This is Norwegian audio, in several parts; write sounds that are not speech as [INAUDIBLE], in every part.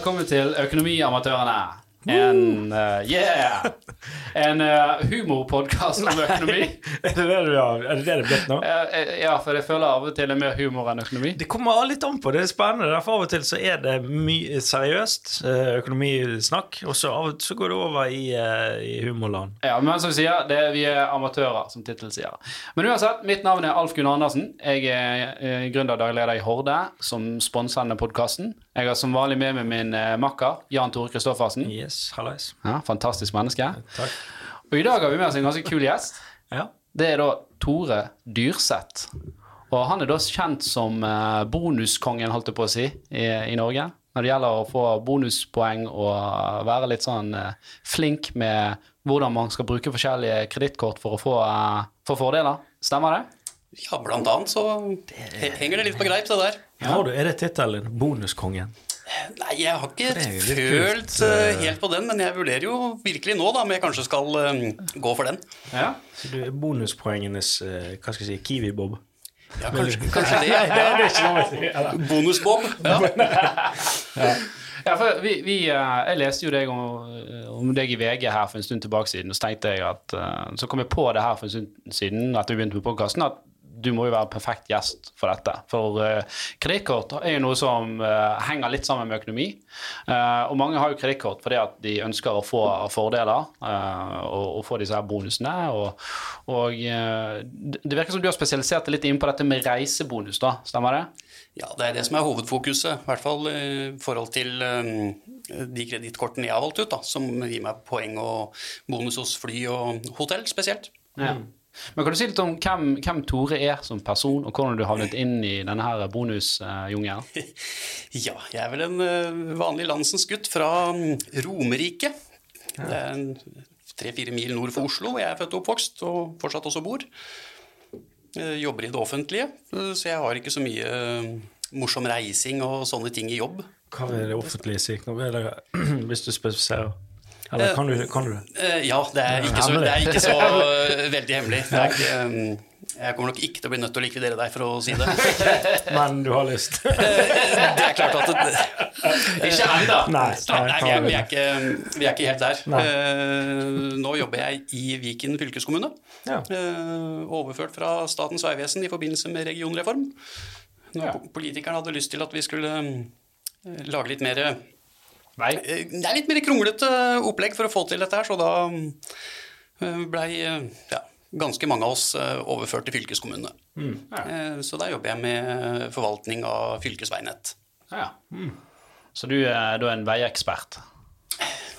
velkommen til Økonomiamatørene. En uh, yeah! En uh, humorpodkast om [LAUGHS] økonomi. er det det du har? Er det det det blitt nå? Uh, ja, for jeg føler av og til er mer humor enn økonomi. Det kommer litt an på. Det er spennende. Derfor Av og til så er det mye seriøst økonomisnakk, og så av og til så går det over i, i humorland. Ja, men som vi sier, det er, vi er amatører, som tittelen sier. Men uansett, mitt navn er Alf Gunnar Andersen. Jeg er gründer og daglig leder i Horde, som sponser denne podkasten. Jeg har som vanlig med meg min makker Jan Tore Kristoffersen. Yes, hallais. Ja, fantastisk menneske. Takk. Og i dag har vi med oss en ganske kul gjest. Ja. Det er da Tore Dyrseth. Og han er da kjent som bonuskongen, holdt jeg på å si, i, i Norge. Når det gjelder å få bonuspoeng og være litt sånn flink med hvordan man skal bruke forskjellige kredittkort for å få, for fordeler. Stemmer det? Ja, blant annet så henger det litt på greip, det der. Ja. Du, er det tittelen? Bonuskongen? Nei, jeg har ikke følt uh, helt på den, men jeg vurderer jo virkelig nå da, om jeg kanskje skal uh, gå for den. Ja. Så du er bonuspoengenes uh, hva skal jeg si, Kiwi-bob? Ja, kanskje, kanskje det. [LAUGHS] å Ja. [LAUGHS] ja. Ja, for vi, vi, Jeg leste jo deg om, om, deg i VG her for en stund tilbake siden, og så tenkte jeg at Så kom jeg på det her for en stund siden, at vi begynte med podkasten, at du må jo være perfekt gjest for dette. For uh, kredittkort er jo noe som uh, henger litt sammen med økonomi. Uh, og mange har jo kredittkort fordi at de ønsker å få fordeler uh, og, og, få disse her bonusene. Og, og det virker som du har spesialisert deg litt inn på dette med reisebonus, da. Stemmer det? Ja, det er det som er hovedfokuset. I hvert fall i forhold til um, de kredittkortene jeg har valgt ut, da, som gir meg poeng og bonus hos fly og hotell spesielt. Ja. Men Kan du si litt om hvem, hvem, Tore er som person, og hvordan du havnet inn i denne her bonusjungelen? [LAUGHS] ja, jeg er vel en vanlig landsens gutt fra Romerike. Ja. Det er tre-fire mil nord for Oslo. Jeg er født og oppvokst, og fortsatt også bor. Jeg jobber i det offentlige, så jeg har ikke så mye morsom reising og sånne ting i jobb. Hva vil det offentlige si? [CLEARS THROAT] Hvis du spesifiserer? Eller kan du, kan du? Ja, det er ikke så, er ikke så [LAUGHS] veldig hemmelig. Ikke, jeg kommer nok ikke til å bli nødt til å likvidere deg, for å si det. [LAUGHS] Men du har lyst? [LAUGHS] Det er klart at det, Ikke ennå. Nei, nei vi, er, vi, er ikke, vi, er, ikke, helt der. Nei. Nå jobber jeg i Viken fylkeskommune. Ja. Overført fra Statens vegvesen i forbindelse med regionreform. Når politikerne hadde lyst til at vi skulle lage litt mer Nei. Det er litt mer kronglete opplegg for å få til dette her, så da blei ja, ganske mange av oss overført til fylkeskommunene. Mm, ja. Så der jobber jeg med forvaltning av fylkesveinett. Ja. Mm. Så du er da en veiekspert?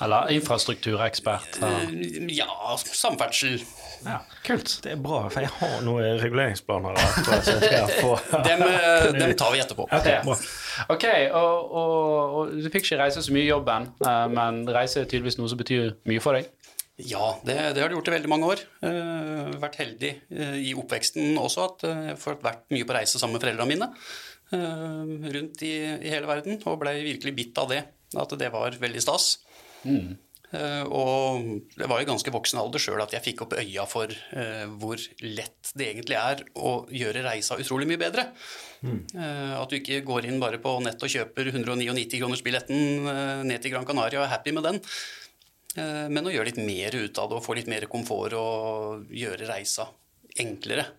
Eller infrastrukturekspert? Ja, samferdsel. Ja, Kult. Det er bra, for jeg har noen reguleringsplaner [LAUGHS] dem, dem, tar vi etterpå. Okay. Ok, og, og, og, Du fikk ikke reise så mye i jobben, men reise er tydeligvis noe som betyr mye for deg? Ja, det, det har det gjort i veldig mange år. Uh, vært heldig uh, i oppveksten også at uh, jeg har vært mye på reise sammen med foreldrene mine. rundt i, i, hele verden, og blei virkelig bitt av det. At det var veldig stas. Mm. Og det var i ganske voksen alder sjøl at jeg fikk opp øya for uh, hvor lett det egentlig er å gjøre reisa utrolig mye bedre. Mm. At du ikke går inn bare på nett og kjøper 199 kroners billetten ned til Gran Canaria og er happy med den. men å gjøre litt mer ut av det og få litt mer komfort og gjøre reisa enklere.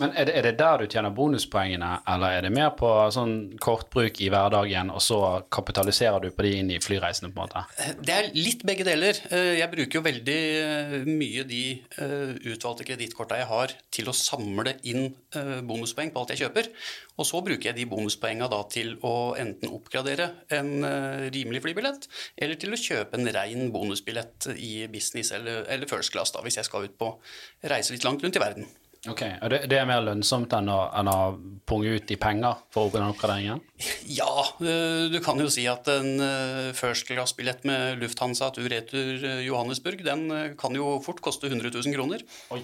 Men er det, er det, der du tjener bonuspoengene, eller er det mer på sånn kortbruk i hverdagen, og så kapitaliserer du på de inn i flyreisene? på en måte? Det er litt begge deler. Jeg bruker jo veldig mye de utvalgte kredittkorta jeg har, til å samle inn bonuspoeng på alt jeg kjøper. Og så bruker jeg de bonuspoengene da til å enten oppgradere en rimelig flybillett, eller til å kjøpe en rein bonusbillett i business eller, eller first class, da, hvis jeg skal ut på reise litt langt rundt i verden. Ok, og det, det, er mer lønnsomt enn å, enn å punge ut i penger for den oppgraderingen? [LAUGHS] Ja, du kan jo si at en first class-billett med Lufthansa tur-retur Johannesburg, den kan jo fort koste 100 000 kroner. Oi.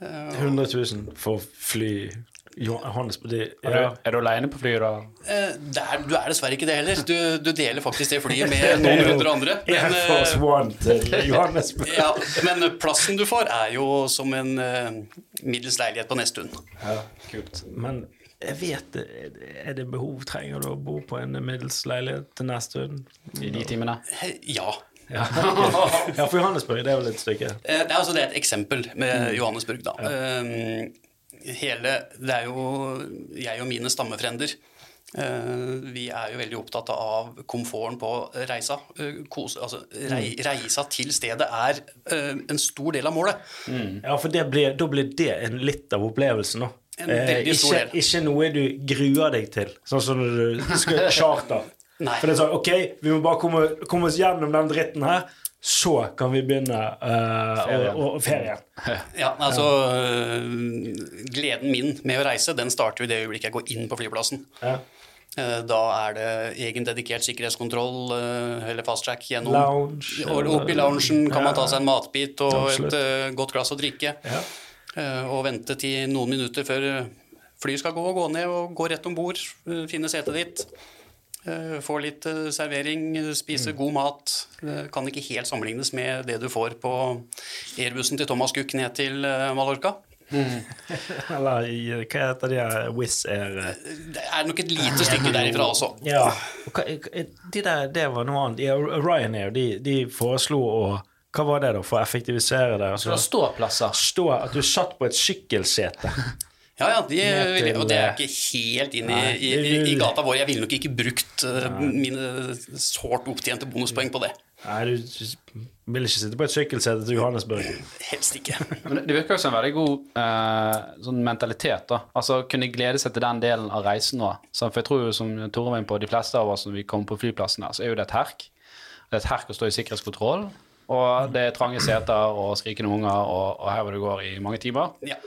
100 000 for fly Johannes, det, ja. er, du, er du alene på flyet da? Eh, er, du er dessverre ikke det heller. Du, du, deler faktisk det flyet med [LAUGHS] noen hundre andre. Men, Force One til Johannesburg. [LAUGHS] ja, men plassen du får, er jo som en uh, middels leilighet på Nesttun. Ja, kult. Men jeg vet. Er det behov? Trenger du å bo på en middels leilighet til neste stund? I de timene. Eh, Ja. Ja, [LAUGHS] ja, for Johannesburg, det er vel et stykke. Eh, Det er, altså, det er et eksempel med Johannesburg, da. Eh, Hele Det er jo jeg og mine stammefrender. eh, Vi er jo veldig opptatt av komforten på reisa. Eh, Kose, altså, rei, reisa til stedet er eh, en stor del av målet. Ja, for det blir, da blir det en litt av opplevelsen, da. En veldig stor ikke, del. ikke noe du gruer deg til, sånn som når du skal charter. [LAUGHS] For det er sånn OK, vi må bare komme, komme oss gjennom den dritten her, så kan vi begynne uh, Ferien. Og, og, ferien. Ja, altså øh, Gleden min med å reise den starter jo i det øyeblikket jeg går inn på flyplassen. Ja. Eh, Da er det egen dedikert sikkerhetskontroll eh, eller fast track gjennom. Lounge, Opp i loungen kan man ta seg en matbit og Absolutt. et uh, godt glass å drikke. Ja. Uh, Og vente til noen minutter før eh, flyet skal gå, gå ned og gå rett om bord. Finne setet ditt. Eh, Få litt eh, servering, eh, spise Mm. god mat. Kan ikke helt sammenlignes med det du får på airbussen til Thomas Cook ned til Mallorca. Mallorca. [LAUGHS] Eller hva heter de her Wizz Air Det er nok et lite stykke derifra også. Ja. De der, det var noe annet. Ryanair de, de foreslo å Hva var det, da, for å effektivisere det? Så det Altså, er ståplasser. stå at du satt på et sykkelsete. [LAUGHS] Ja, ja, de, til- og det er ikke helt inn i, i, i, i gata vår. Jeg ville nok ikke brukt eh, mine sårt opptjente bonuspoeng på det. Nei, du vil ikke sitte på et sykkelsete til Johannesburg. Helst ikke. [LAUGHS] Men det- det virker jo som en veldig god uh, sånn mentalitet. da. Altså Kunne glede seg til den delen av reisen nå. For jeg tror jo, som Tore var inne på, de fleste av oss når vi kommer på flyplassen, her, så er jo det et herk. Det er et herk å stå i sikkerhetskontroll. Og det er trange seter og skrikende unger, og, og her hvor det går i mange timer. Ja.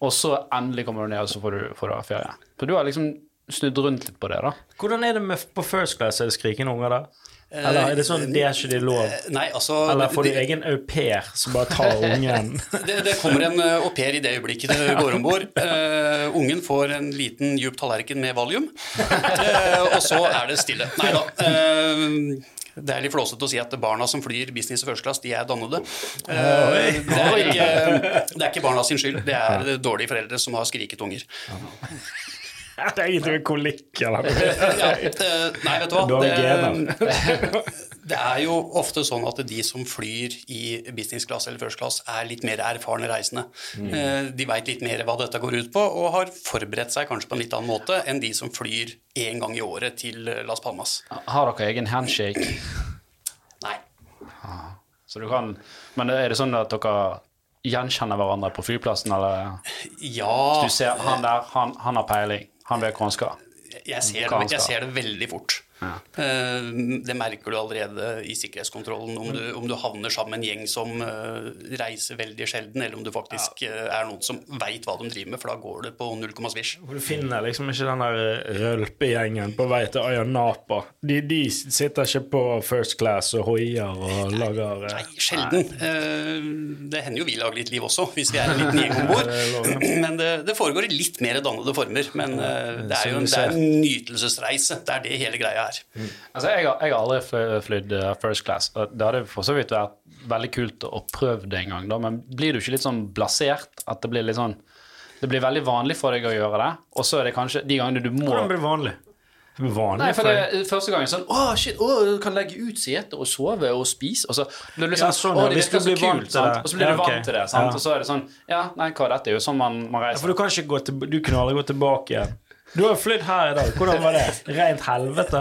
Og så endelig kommer du ned, og så får du, får du ha ferie. Så du har liksom snudd rundt litt på det, da. Hvordan er det med på First Class? Er det skrikende unger der? Eller er det sånn det er ikke de lov? Eh, Nei, altså Eller får du egen au pair som bare tar [LAUGHS] ungen? det, det kommer en eh, au pair i det øyeblikket det går om bord. Uh, ungen får en liten djup tallerken med valium, uh, og så er det stille. Nei da. eh, det er litt flåsete å si at barna som flyr business og first class, de er dannede. Eh, det, er ikke, det er ikke barna sin skyld, det er dårlige foreldre som har skriket unger. [LAUGHS] Det er noe kolikk eller noe. Ja, eh, nei, vet du hva. Det, [LAUGHS] det er jo ofte sånn at de som flyr i business class eller first class, er litt mer erfarne reisende. Eh, De veit litt mer hva dette går ut på, og har forberedt seg kanskje på en litt annen måte enn de som flyr én gang i året til Las Palmas. Har dere egen handshake? [CLEARS THROAT] Nei. Så du kan Men er det sånn at dere gjenkjenner hverandre på flyplassen, eller Ja du ser han der, han, han har peiling, han vet hva han skal? jeg ser, det, jeg ser det veldig fort. Ja. Eh, Det merker du allerede i sikkerhetskontrollen, om du, om du havner sammen med en gjeng som eh, reiser veldig sjelden, eller om du faktisk ja. er noen som veit hva de driver med, for da går det på null komma svisj. Du finner liksom ikke den der rølpegjengen på vei til Ayanapa. De, de sitter ikke på first class og hoier og lager eh, Nei, sjelden. Nei. Det hender jo vi lager litt liv også, hvis vi er en liten gjeng om bord. [LAUGHS] Men det, det foregår i litt mer dannede former. Men eh, det er jo en, det er en nytelsesreise. Det er det hele greia er. Altså, jeg har, jeg har aldri fly- flydd eh, first class. og Det hadde for så vidt vært veldig kult å prøve det en gang, da, men blir du ikke litt sånn blasert? At det blir litt sånn Det blir veldig vanlig for deg å gjøre det, og så er det kanskje de gangene du må Hvordan blir det vanlig? Vanlig Nei, for det første gangen sånn Å, shit, å, du kan legge ut seter og sove og spise. Og så blir du liksom, Ja, sånn, å, det virker så kult, sant? Og så blir Ja, du ok. vant til det, sant? Ja. Og så er det sånn Ja, nei, hva, dette er jo sånn man, man Ja, for du kan ikke gå til, Du kunne aldri gå tilbake igjen. Du har flydd her i dag. Hvordan var det? Rent helvete?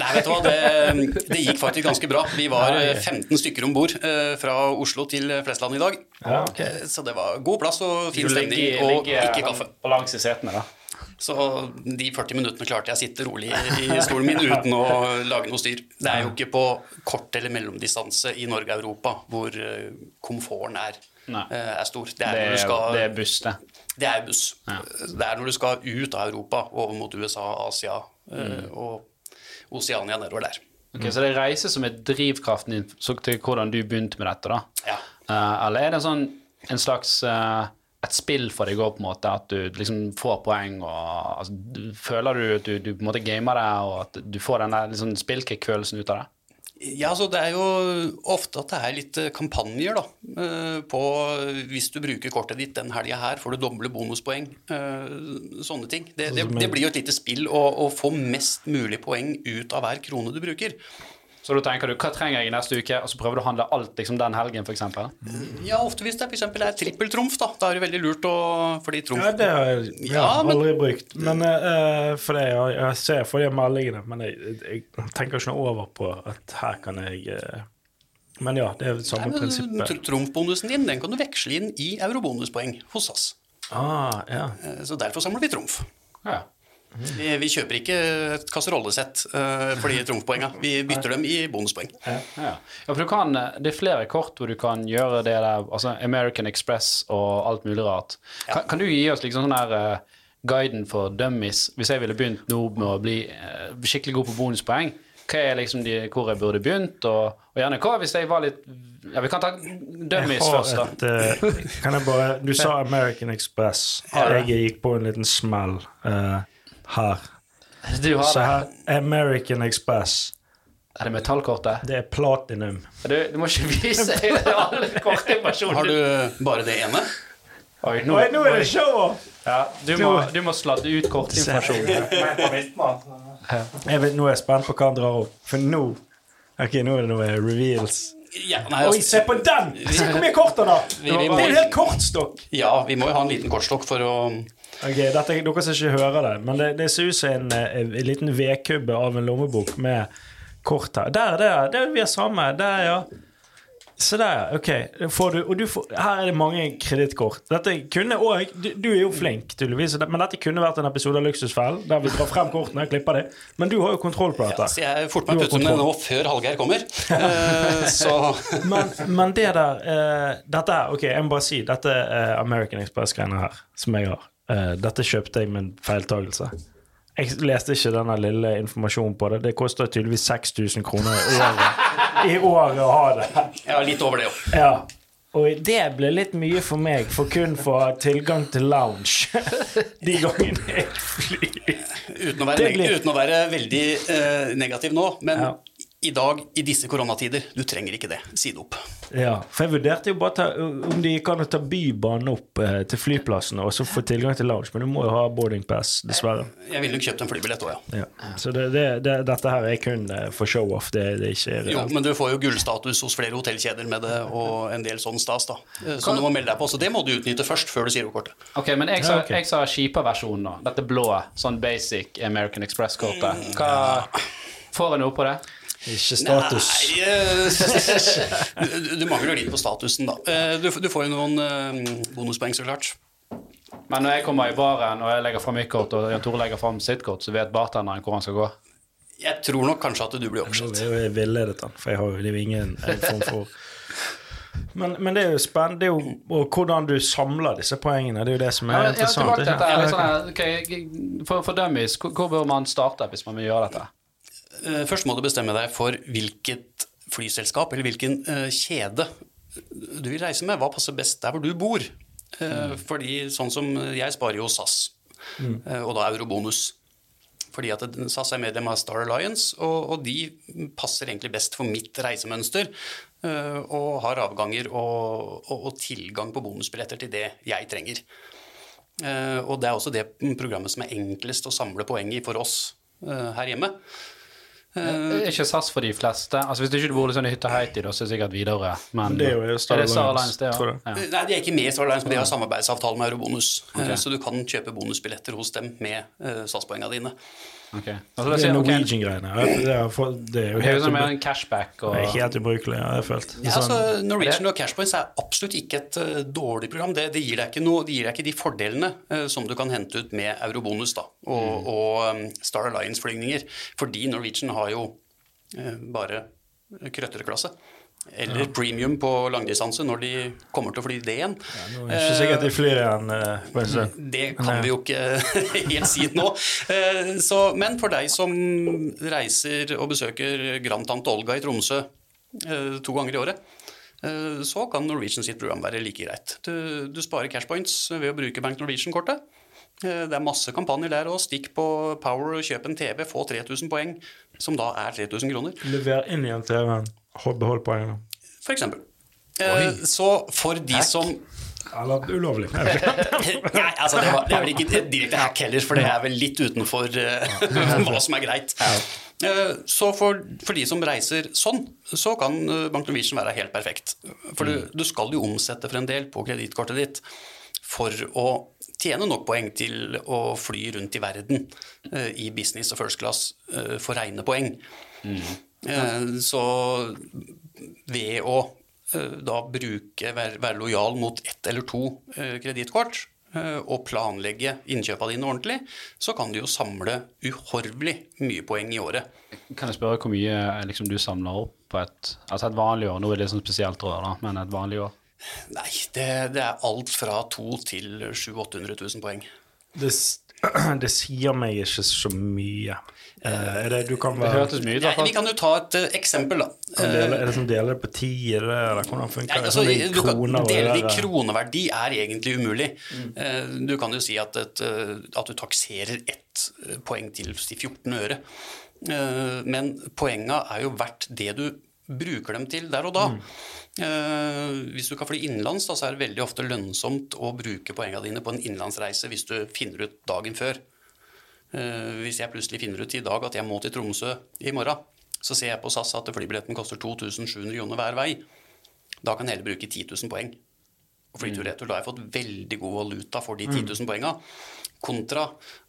Nei, vet du hva, det, det gikk faktisk ganske bra. Vi var eh, 15 stykker om bord eh, fra Oslo til Flesland i dag. Ja, ok. Eh, Så det var god plass og fin stemning, og ikke kaffe. Langs i setene, da. Så de 40 minuttene klarte jeg å sitte rolig i stolen min uten å lage noe styr. Det er jo ikke på kort eller mellomdistanse i Norge og Europa hvor eh, komforten er, eh, er stor. Det er, Det er, skal, det er buss, det. det er buss. Ja. Det er når du skal ut av Europa over mot USA, Asia mm. og Oseania nedover der. Ok, Så det er reise som er drivkraften din så til hvordan du begynte med dette, da? Ja. Eh, eller er det sånn en slags eh, et spill for deg òg, på en måte, at du liksom får poeng og altså, du, Føler du at du, du på en måte gamer det, og at du får den der liksom, spillkick-følelsen ut av det? Ja, så Det er jo ofte at det er litt eh, kampanjer da, eh, på hvis du bruker kortet ditt den helga her, får du doble bonuspoeng. eh, Sånne ting. Det, det, det blir jo et lite spill å, å få mest mulig poeng ut av hver krone du bruker. Så da tenker du hva trenger jeg i neste uke, og så prøver du å handle alt liksom den helgen, f.eks. Ja, ofte hvis det eksempel er trippeltrumf, da. Da er det veldig lurt å Fordi trumf Ja, det har jeg ja, Ja, men- aldri brukt. Men uh, for det, jeg, jeg ser for de meldingene, men jeg, jeg tenker ikke noe over på at her kan jeg uh... Men ja, det er det samme Nei, men prinsippet. tr- Trumfbonusen din den kan du veksle inn i eurobonuspoeng hos oss. Ah, ja. Eh, Så derfor samler vi trumf. Ja. Vi, vi kjøper ikke et kasserollesett uh, for de trumfpoengene. Vi bytter dem i bonuspoeng. Ja. ja, for du kan, Det er flere kort hvor du kan gjøre det der, altså American Express og alt mulig rart. Kan, kan du gi oss liksom sånn her uh, guiden for dummies, hvis jeg ville begynt nå med å bli uh, skikkelig god på bonuspoeng? Hva er liksom de, hvor jeg burde begynt, og, og gjerne hva hvis jeg var litt Ja, vi kan ta dummies først, da. et, eh, kan jeg bare Du sa American Express. Jeg gikk på en liten smell eh, her. Du har Så her American Express. Er det metallkortet? Det er platinum. Du, du må ikke vise alle kortinformasjonen. Har du bare det ene? Oi, nå, Oi, nå er det show-off! Ja, du, må, du må sladde ut kortinformasjonen. Jeg vet, nå er jeg spent på hva han drar opp. For nå Ok, nå er det noe reveals. Ja, nei, Oi, altså, se på den! Se hvor mye kort han har! Det er en hel kortstokk! ja, vi må jo ha en liten kortstokk for å Ok, dette, Dere som ikke hører det, men det, det ser ut som en, en, en liten vedkubbe av en lommebok med kort her. Der, der, der vi er samme. Der, ja. Se der, ok. Får du, får, her er det mange kredittkort. Dette kunne også, du, du er jo flink, tydeligvis, men dette kunne vært en episode av Luksusfellen der vi drar frem kortene og klipper dem. Men du har jo kontroll på dette. Så jeg forter meg å putte dem nå før Hallgeir kommer. [LAUGHS] Eh, så Men, men det der uh, Dette her, ok, jeg må bare si Dette er American Express-greiene her Som jeg har Eh, Dette kjøpte jeg med en feiltagelse. Jeg leste ikke denne lille informasjonen på det. Det koster tydeligvis 6000 kroner i året. I året å ha det. Ja, litt over det jo. Ja. Og det ble litt mye for meg For kun få tilgang til lounge [LAUGHS] De gangene jeg flyr. Uten, å være uten å være veldig uh, negativ nå, men Ja. I dag, i disse koronatider, du trenger ikke det. Si det opp. Ja, for jeg vurderte jo bare ta, om de kan ta bybanen opp eh, til flyplassen og så få tilgang til lounge, men du må jo ha boarding pass, dessverre. Jeg ville nok kjøpt en flybillett òg, ja. Ja. Så det, det, det, dette her er kun eh, for show-off. Det, det er ikke Jo, men du får jo gullstatus hos flere hotellkjeder med det, og en del sånn stas, da. Så Som du må melde deg på. Så det må du utnytte først, før du sier kortet. Ok, men jeg sa, Ja, okay. sa skipa-versjonen nå. Dette blå, sånn basic American Express-kortet. Hva Får jeg noe på det? Ikke status. Nei, eh, [LAUGHS] du, du mangler litt på statusen, da. Eh, Du, du får jo noen eh, bonuspoeng, så klart. Men når jeg kommer i baren og jeg legger fram mitt kort, og Jan Tore legger fram sitt kort, så vet bartenderen hvor han skal gå. Jeg tror nok kanskje at du blir oppsatt Jeg er jo villedet for jeg har jo er ingen form for men, men det er jo spennende det er jo, og hvordan du samler disse poengene. Det er jo det som er Ja, interessant. dette. litt sånn okay, for, for dummies, hvor, hvor bør man starte hvis man vil gjøre dette? Eh, Først må du bestemme deg for hvilket flyselskap eller hvilken eh, kjede du vil reise med. Hva passer best der hvor du bor? Mm. Fordi sånn som jeg sparer jo SAS, mm. og da eurobonus. Fordi at SAS er medlem av Star Alliance, og, og de passer egentlig best for mitt reisemønster. eh, Og har avganger og, og, og tilgang på bonusbilletter til det jeg trenger. Eh, Og det er også det programmet som er enklest å samle poeng i for oss eh, her hjemme. Er ikke SAS for de fleste? Altså Hvis du ikke bor liksom i hytta Haiti, da, så er det sikkert videre. Men Det er jo Star er det Star Alliance, det òg? Ja. Nei, de er ikke med i Star Alliance, men de har samarbeidsavtale med Eurobonus. Eh, Så du kan kjøpe bonusbilletter hos dem med uh, SAS-poengene dine. Ok. Altså, Det det er Norwegian-greiene. Det, er det er jo det er helt, sånn med cashback og det er helt ubrukelig, har jeg følt. Ja, Sånn, altså, Norwegian og Cashpoints er absolutt ikke et uh, dårlig program. Det, det, gir deg ikke noe, det gir deg ikke de fordelene uh, som du kan hente ut med Eurobonus da, og, og um, Star Alliance-flygninger. Fordi Norwegian har jo uh, bare krøtterklasse. Eller premium på langdistanse når de kommer til å fly det igjen. nå er det ikke sikkert de flyr igjen eh. Det kan vi jo ikke [LAUGHS] helt si nå. Eh, Så, men for deg som reiser og besøker grandtante Olga i Tromsø eh, to ganger i året, eh, så kan Norwegian sitt program være like greit. Du, du sparer cashpoints ved å bruke Bank Norwegian-kortet. Eh, Det er masse kampanjer der òg. Stikk på Power kjøp en TV, få 3000 poeng, som da er 3000 kroner, Lever inn igjen TV-en. Hold- Behold poengene. for eksempel. Eh, Så for de som Eller ulovlig. [LAUGHS] Nei, altså det, var, det er vel ikke direkte hack heller, for det er vel litt utenfor eh, [LAUGHS] hva som er greit. Eh, så for, for de som reiser sånn, så kan uh, Bank Norwegian være helt perfekt. For du, du skal jo omsette for en del på kredittkortet ditt for å tjene nok poeng til å fly rundt i verden eh, i business og first class eh, for rene poeng. Eh, så ved å eh, da bruke, være, lojal mot ett eller to eh, kredittkort eh, og planlegge innkjøpene dine ordentlig, så kan du jo samle uhorvelig mye poeng i året. Kan jeg spørre hvor mye eh, liksom, du samler opp på et, altså et vanlig år? Nå er det litt sånn spesielt, rød, da, men et vanlig år? Nei, det, det er alt fra to til 700 000-800 000 poeng. Det, [CLEARS THROAT] det sier meg ikke så mye. Eh, er det du kan Det hørtes mye ut, i hvert vi kan jo ta et uh, eksempel, da. dele, Er det som deler det på ti, er det, eller hvordan funker Nei, det? altså, Sånn i du kan kroner og dele det i kroneverdi er egentlig umulig. Eh, Du kan jo si at, et, eh, at du takserer ett eh, poeng til si 14 øre. Uh, Men poenga er jo verdt det du bruker dem til der og da. Eh, Hvis du kan fly innenlands, da, så er det veldig ofte lønnsomt å bruke poengene dine på en innenlandsreise hvis du finner ut dagen før. Eh, Hvis jeg plutselig finner ut i dag at jeg må til Tromsø i morgen, så ser jeg på SAS at flybilletten koster 2700 kroner hver vei. Da kan jeg heller bruke 10 000 poeng. Og fly tur-retur, Da har jeg fått veldig god valuta for de 10 000 poenga. Kontra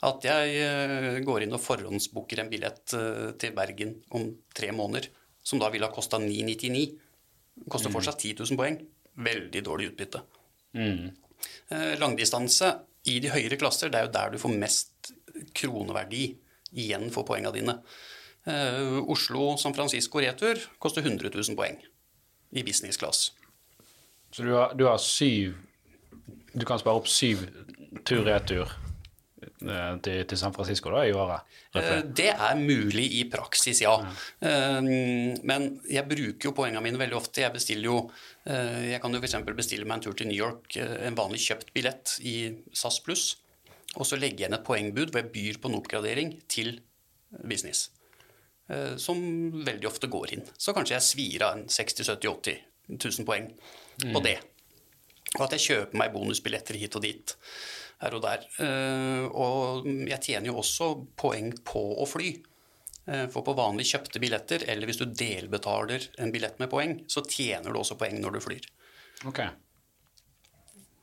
at jeg eh, går inn og forhåndsbooker en billett eh, til Bergen om tre måneder, som da ville ha kosta 999. Koster fortsatt 10 000 poeng. Veldig dårlig utbytte. Mm. Langdistanse i de høyere klasser, det er jo der du får mest kroneverdi igjen for poengene dine. Uh, Oslo-San Francisco retur koster 100 000 poeng i business class. Så du har, du har syv Du kan spare opp syv tur-retur eh, til, til San Francisco da, i året? Uh, Det er mulig i praksis, ja. Eh, Men jeg bruker jo poengene mine veldig ofte. Jeg bestiller jo eh, Jeg kan jo f.eks. bestille meg en tur til New York, eh, en vanlig kjøpt billett i SAS pluss. Og så legger jeg inn et poengbud hvor jeg byr på en oppgradering til business. eh, Som veldig ofte går inn. Så kanskje jeg svir av en 60 70 80 000 poeng på det. Og at jeg kjøper meg bonusbilletter hit og dit her og der. Eh, Og jeg tjener jo også poeng på å fly. Eh, For på vanlig kjøpte billetter, eller hvis du delbetaler en billett med poeng, så tjener du også poeng når du flyr. Ok.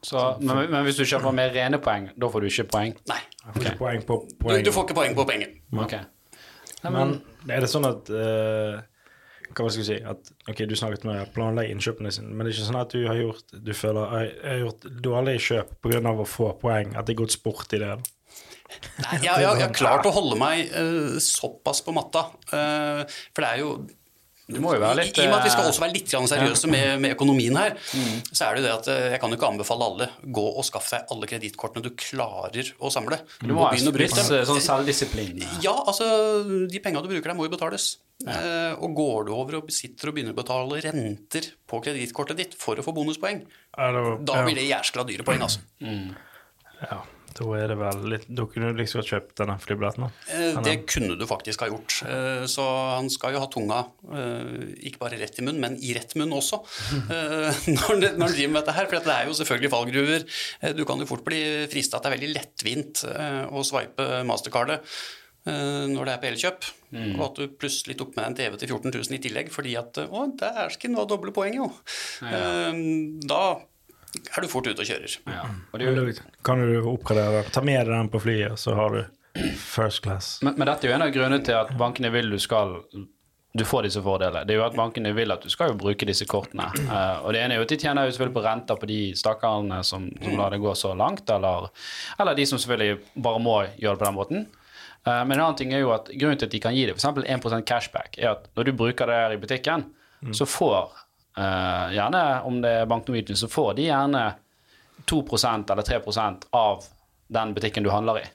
Så, men, men hvis du kjøper med rene poeng, da får du ikke poeng? Nei, får ikke poeng på du, poeng. du får ikke poeng på poenget. Ok. Nei, Men er det sånn at uh, Hva skal jeg si at, Ok, du snakket med planlegge innkjøpene sine, men det er ikke sånn at du har gjort Du føler jeg, jeg har gjort dårlige kjøp pga. å få poeng? At det er gått sport i det? Nei, jeg, jeg, jeg har klart å holde meg uh, såpass på matta. Uh, for det er jo Du må jo være I, litt I og med at vi skal eh, også være litt seriøse med, med økonomien her, Mm. så er det jo det at eh, jeg kan jo ikke anbefale alle gå og skaffe deg alle kredittkortene du klarer å samle. Du må ha en viss sånn selvdisiplin. Ja, altså de penga du bruker der, må jo betales. Eh, og går du over og sitter og begynner å betale renter på kredittkortet ditt for å få bonuspoeng, Eller, da blir det jæskla dyre poeng, altså. ja, da er det vel litt Da kunne du liksom kjøpt denne flybilletten, da. Eh, Det kunne du faktisk ha gjort. Eh, Så han skal jo ha tunga eh, ikke bare rett i munn, men i rett munn også [LAUGHS] eh, når han når han driver med dette her. For det er jo selvfølgelig fallgruver. Eh, Du kan jo fort bli frista at det er veldig lettvint eh, å swipe mastercardet eh, når det er på elkjøp. Og at du plutselig tok med deg en TV til 14 000 i tillegg fordi at Å, dæsken, var doble poeng, jo. Eh, Da er du fort ute og kjører. Ja. Og det kan du oppgradere. Ta med deg den på flyet, så har du first class. men, men dette er jo en av grunnene til at bankene vil du skal du får disse fordelene. Det er jo at bankene vil at du skal jo bruke disse kortene. Uh, og det ene er jo at de tjener jo selvfølgelig på renter på de stakkarene som, som lar det gå så langt, eller, eller de som selvfølgelig bare må gjøre det på den måten. Uh, men en annen ting er jo at grunnen til at de kan gi deg f.eks. 1% cashback, er at når du bruker det her i butikken, så får eh, gjerne, om det er Bank Norwegian, så får de gjerne 2% eller 3% av den butikken du handler i.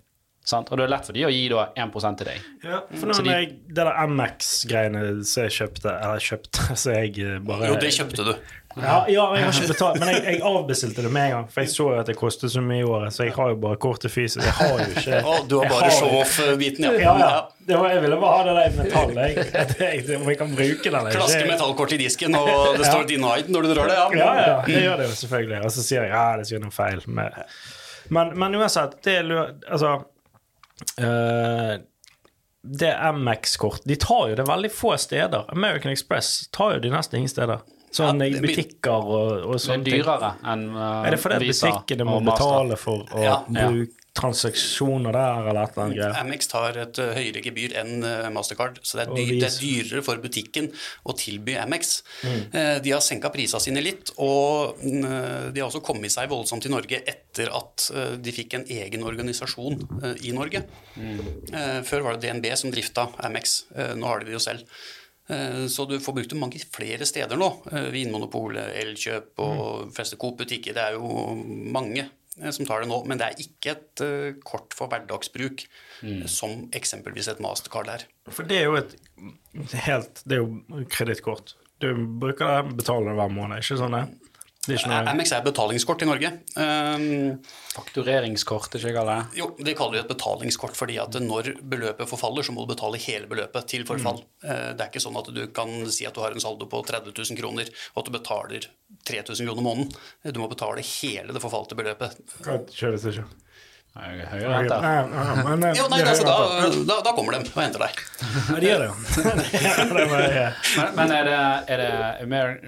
Sant? Og det er lett for de å gi da 1% til deg. Ja, for når de- jeg, det der MX-greiene som jeg kjøpte Eller kjøpte, [LAUGHS] så jeg eh, bare Jo, det kjøpte du. Ja, ja, jeg har ikke betalt, men jeg, jeg avbestilte det med en gang. For jeg så jo at det kostet så mye i året, så jeg har jo bare kortet fysisk. Jeg har jo ikke Å, du har bare show-off-biten, ja. Ja, ja. Det var, jeg ville bare ha det der i metall. Jeg, jeg, om jeg kan bruke den. Klaske metallkort i disken, og det står 'denied' når du drar det. Ja, Ja, ja, det gjør det jo selvfølgelig. Og så sier jeg ja, det sier noe feil. Med. Men, men uansett, det er Altså øh, Det MX-kort De tar jo det veldig få steder. American Express tar jo de nesten ingen steder. Sånn Ja, i butikker og, og Det er sånne ting. dyrere enn uh, Er det fordi butikkene må betale for å Ja. bruke transaksjoner der, eller et eller annet? Amex tar et eh, høyere gebyr enn eh, Mastercard, så det er, dyr, det er dyrere for butikken å tilby Amex. Mm. Eh, De har senka prisene sine litt, og mm, de har også kommet seg voldsomt i Norge etter at de fikk en egen organisasjon i Norge. Mm. Eh, Før var det DNB som drifta Amex, nå har de det jo selv. Eh, Så du får brukt det mange flere steder nå. Eh, Vinmonopolet, Elkjøp og fleste Coop-butikker. Det er jo mange eh, som tar det nå, men det er ikke et kort for hverdagsbruk Mm. som eksempelvis et Mastercard er. For det er jo et helt Det er jo kredittkort. Du bruker det, betaler det hver måned, ikke sånn det? Det er ikke noe MX er betalingskort i Norge. Um, Faktureringskort, ikke jeg kaller det. jo, Det kaller vi et betalingskort fordi at når beløpet forfaller, så må du betale hele beløpet til forfall. Eh, Det er ikke sånn at du kan si at du har en saldo på 30 000 kroner, og at du betaler 3000 kroner måneden. Du må betale hele det forfalte beløpet. Det kjøres det ikke? Men, eh, Jo, nei, altså, da, da, da kommer de og henter deg. Ja, de gjør det. [LAUGHS] Men, men er, det, er det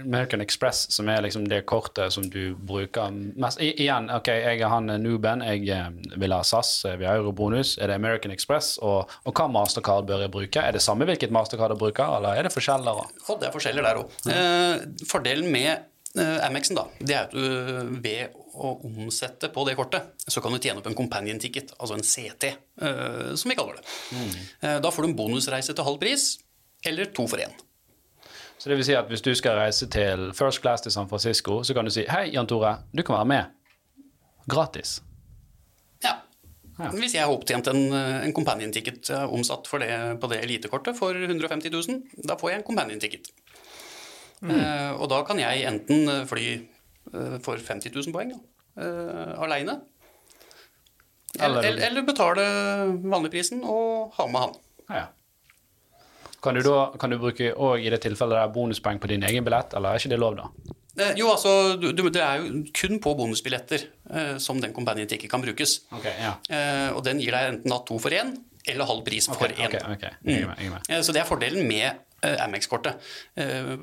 American Express som er liksom det kortet som du bruker mest I, Igjen, ok, jeg er han Nuben, jeg eh, vil ha SAS, eh, vi har eurobonus. Er det American Express? Og, og hva Mastercard bør jeg bruke? Er det samme hvilket Mastercard jeg bruker, eller er det forskjeller? Og det er forskjeller der òg. Eh, fordelen med eh, Amexen da, det er at du ved å omsette på det kortet, så kan du tjene opp en companion ticket, altså en CT, eh, som vi kaller det. Mm. da får du en bonusreise til halv pris, eller to for én. Så det vil si at hvis du skal reise til First Class til San Francisco, så kan du si hei, Jan Tore, du kan være med. Gratis. Ja. Ja. Hvis jeg har opptjent en, eh, en companion ticket eh, omsatt for det, på det elitekortet for 150 000, da får jeg en companion ticket. Eh, og da kan jeg enten eh, fly eh, for 50 000 poeng da, aleine, eller, Eller- eller, betale vanligprisen og ha med han. Ja. Kan du da kan du bruke òg i det tilfellet der bonuspoeng på din egen billett, eller er ikke det lov, da? Eh, jo, altså, du, du, det er jo kun på bonusbilletter eh, som den companion ikke kan brukes. Okay, ja. Eh, og den gir deg enten da to for én, eller halv pris for én. Okay, okay. Eh, Så det er fordelen med eh, Amex-kortet. Eh,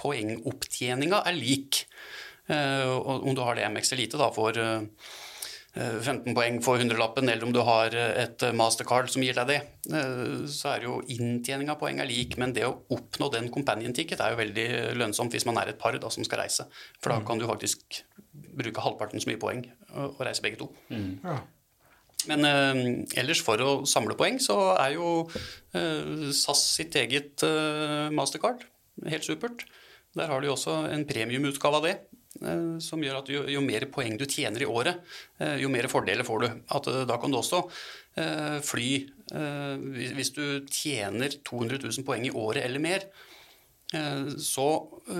Poengopptjeninga er lik. Eh, Om du har det Amex Elite da for eh, eh, 15 poeng for hundrelappen, eller om du har et Mastercard som gir deg det, så er jo inntjening av poeng er lik, men det å oppnå den companion ticket er jo veldig lønnsomt hvis man er et par da, som skal reise. For da kan du faktisk bruke halvparten så mye poeng og reise begge to. Ja. Men eh, ellers for å samle poeng, så er jo eh, SAS sitt eget eh, Mastercard helt supert. Der har du jo også en premiumutgave av det. eh, Som gjør at jo, jo mer poeng du tjener i året, eh, jo mer fordeler får du. At eh, Da kan du også fly hvis- du tjener 200 000 poeng i året eller mer, så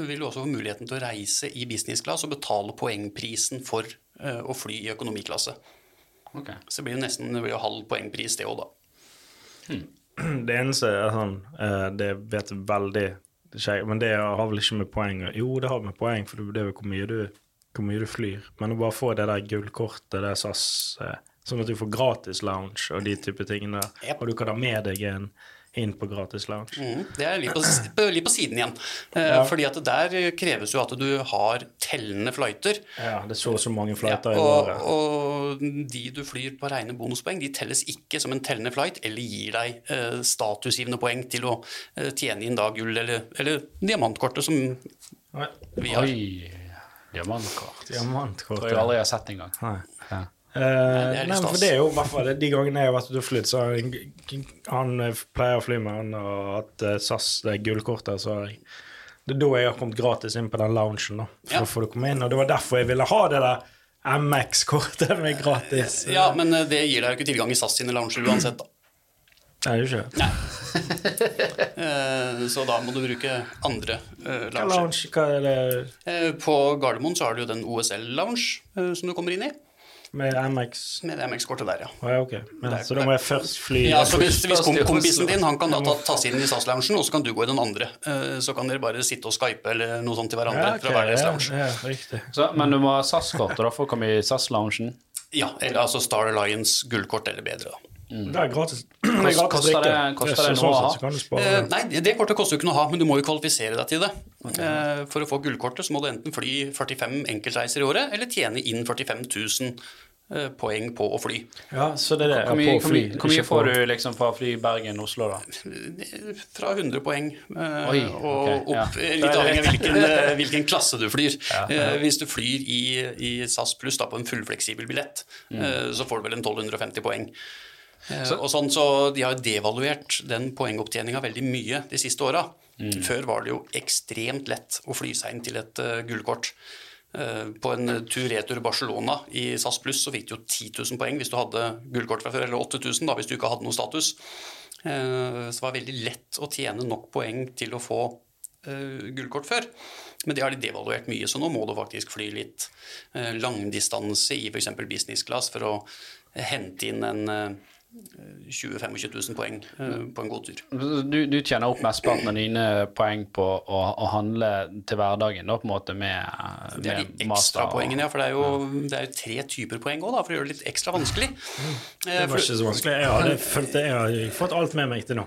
vil du også få muligheten til å reise i businessclass og betale poengprisen for å fly i økonomiklasse. Ok. Så det blir jo nesten det blir jo halv poengpris, det òg, da. [CLEARS THROAT] Det eneste er sånn eh, Det vet jeg veldig skjegg, Men det har vel ikke med poeng å- Jo, det har med poeng, for det er jo hvor mye du, hvor mye du flyr. Men å bare få det der gullkortet, det SAS eh, Sånn at du får gratis lounge og de type tingene. Yep. Og du kan ha med deg en inn på gratis lounge. Mm, Det er litt på, på- litt på siden igjen. Eh, Fordi at der kreves jo at du har tellende flighter. Ja, det er så og så mange Ja, og, i året. og de du flyr på rene bonuspoeng, de telles ikke som en tellende flight eller gir deg eh, statusgivende poeng til å eh, tjene inn da gull eller, eller diamantkortet som Nei, vi har. Oi, diamantkort. Diamantkort. Tror jeg aldri jeg har sett engang. Nei. Ja. Er nei, for det er jo hvert fall De gangene jeg har vært ute og flydd, så har han eh, pleier å fly med han og hatt eh, SAS det gullkortet, så jeg Det er da jeg har kommet gratis inn på den loungen, da. For Ja. å få det komme inn. Og det var derfor jeg ville ha det der MX-kortet med gratis. Ja, men det gir deg jo ikke tilgang i SAS sine lounger uansett, da. Nei, det er jo ikke [LAUGHS] Eh, Så da må du bruke andre lounger Hva lounge, hva er det På Gardermoen så har du jo den OSL-lounge som du kommer inn i. med MX? Med MX-kortet der, ja. Å, ja, okay. Men, Det er- så da må jeg først fly Ja, så hvis, hvis kompisen din han kan da ta, tas inn i SAS-loungen, og så kan du gå i den andre. Eh, Så kan dere bare sitte og skype eller noe sånt til hverandre Ja, okay, fra hver deres ja, lounge. ja. Så, men du må ha SAS-kortet for å komme i SAS-loungen. Ja, eller altså Star Alliance gullkort eller bedre, da. Det er gratis. [CLEARS THROAT] Det er gratis koster det- koster det sånn noe å ha? Eh, nei, det kortet koster jo ikke noe å ha, men du må jo kvalifisere deg til det. Eh, For å få gullkortet så må du enten fly 45 enkeltreiser i året, eller tjene inn 45 000 eh, poeng på å fly. Ja, så det er det. Hvor mye, hvor mye, hvor mye får du liksom fra fly Bergen-Oslo, da? Fra 100 poeng eh, Oi, og okay, opp, Ja. litt avhengig av hvilken, [LAUGHS] hvilken klasse du flyr. Eh, Hvis du flyr i, i SAS pluss på en fullfleksibel billett, Mm. eh, så får du vel en 1250 poeng. Eh, og sånn, så De har devaluert den poengopptjeninga veldig mye de siste åra. Mm. Før var det jo ekstremt lett å fly seg inn til et uh, gullkort. Uh, På en tur-retur Barcelona i SAS pluss så fikk du jo 10 000 poeng hvis du hadde gullkort fra før, eller 8000 da, hvis du ikke hadde noe status. Uh, Så det var veldig lett å tjene nok poeng til å få gullkort før. Men det har de devaluert mye, så nå må du faktisk fly litt langdistanse i f.eks. business class for å hente inn en 20 000-25 000 poeng eh, på en god tur. Du, du tjener opp mesteparten av dine poeng på å, å handle til hverdagen, da, på en måte med, Det er de ekstrapoengene, ekstra poengene, ja, for det er, jo, det er jo tre typer poeng òg, for å gjøre det litt ekstra vanskelig. Eh, Det var ikke så vanskelig. Jeg har, følt jeg har fått alt med meg til nå.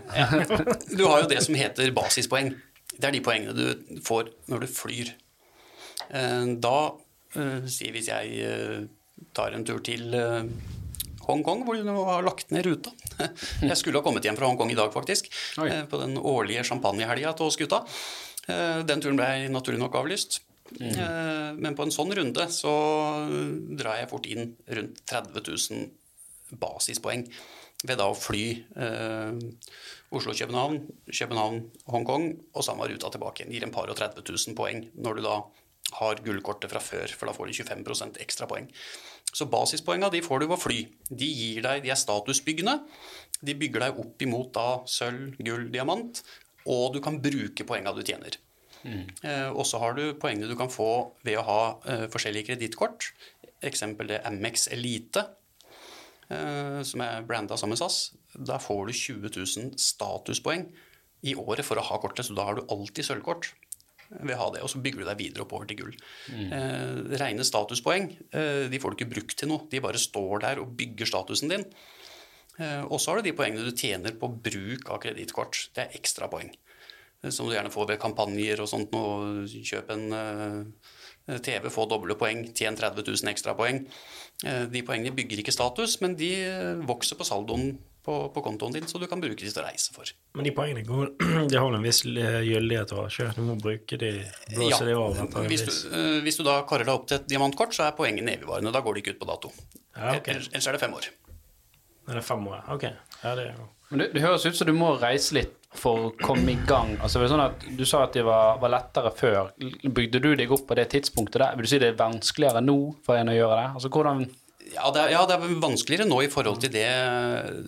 Du har jo det som heter basispoeng. Det er de poengene du får når du flyr. Eh, Da, sier si hvis jeg eh, tar en tur til eh, Hongkong, hvor de har lagt ned ruta. Jeg skulle ha kommet hjem fra Hongkong i dag, faktisk. Oi. eh, På den årlige champagnehelga til oss gutta. Eh, Den turen ble naturlig nok avlyst. Mm. Men på en sånn runde så drar jeg fort inn rundt 30 000 basispoeng ved da å fly eh, Oslo-København, København-Hongkong og samme ruta tilbake. Gir en par og 30 000 poeng når du da har gullkortet fra før, for da får du 25% ekstra poeng. Så basispoengene de får du ved å fly. De deg, de er statusbyggende. De bygger deg opp imot da sølv, gull, diamant, og du kan bruke poengene du tjener. Eh, og så har du poengene du kan få ved å ha eh, forskjellige kredittkort. Eksempel det Amex Elite, eh, som er branda sammen med SAS. Da får du 20 000 statuspoeng i året for å ha kortet, så da har du alltid sølvkort å ha det, og så bygger du deg videre oppover til gull. Eh, rene statuspoeng eh, de får du ikke brukt til noe, de bare står der og bygger statusen din. Eh, og så har du de poengene du tjener på bruk av kredittkort. Det er ekstrapoeng. Eh, Som du gjerne får ved kampanjer og sånt. Nå, kjøp en eh, TV, få doble poeng, tjen 30 000 ekstrapoeng. Eh, de poengene bygger ikke status, men de eh, vokser på saldoen på, på kontoen din, så du kan bruke de til å reise for. Men de poengene går, [CLEARS THROAT] de har vel en viss gyldighet over, ikke? Du må bruke de, blåse de over hvis, du, eh, hvis du da karer deg opp til et diamantkort, så er poengene evigvarende. Da går de ikke ut på dato. Ja, okay. Ellers ellers er det fem år. Er det fem år? Ok. Ja, det er Men det, det høres ut som du må reise litt for å komme i gang. Altså, det er sånn at Du sa at de var, var lettere før. Bygde du deg opp på det tidspunktet der? Vil du si det er vanskeligere nå for en å gjøre det? Altså, hvordan Ja det, er, ja, det er vanskeligere nå i forhold til det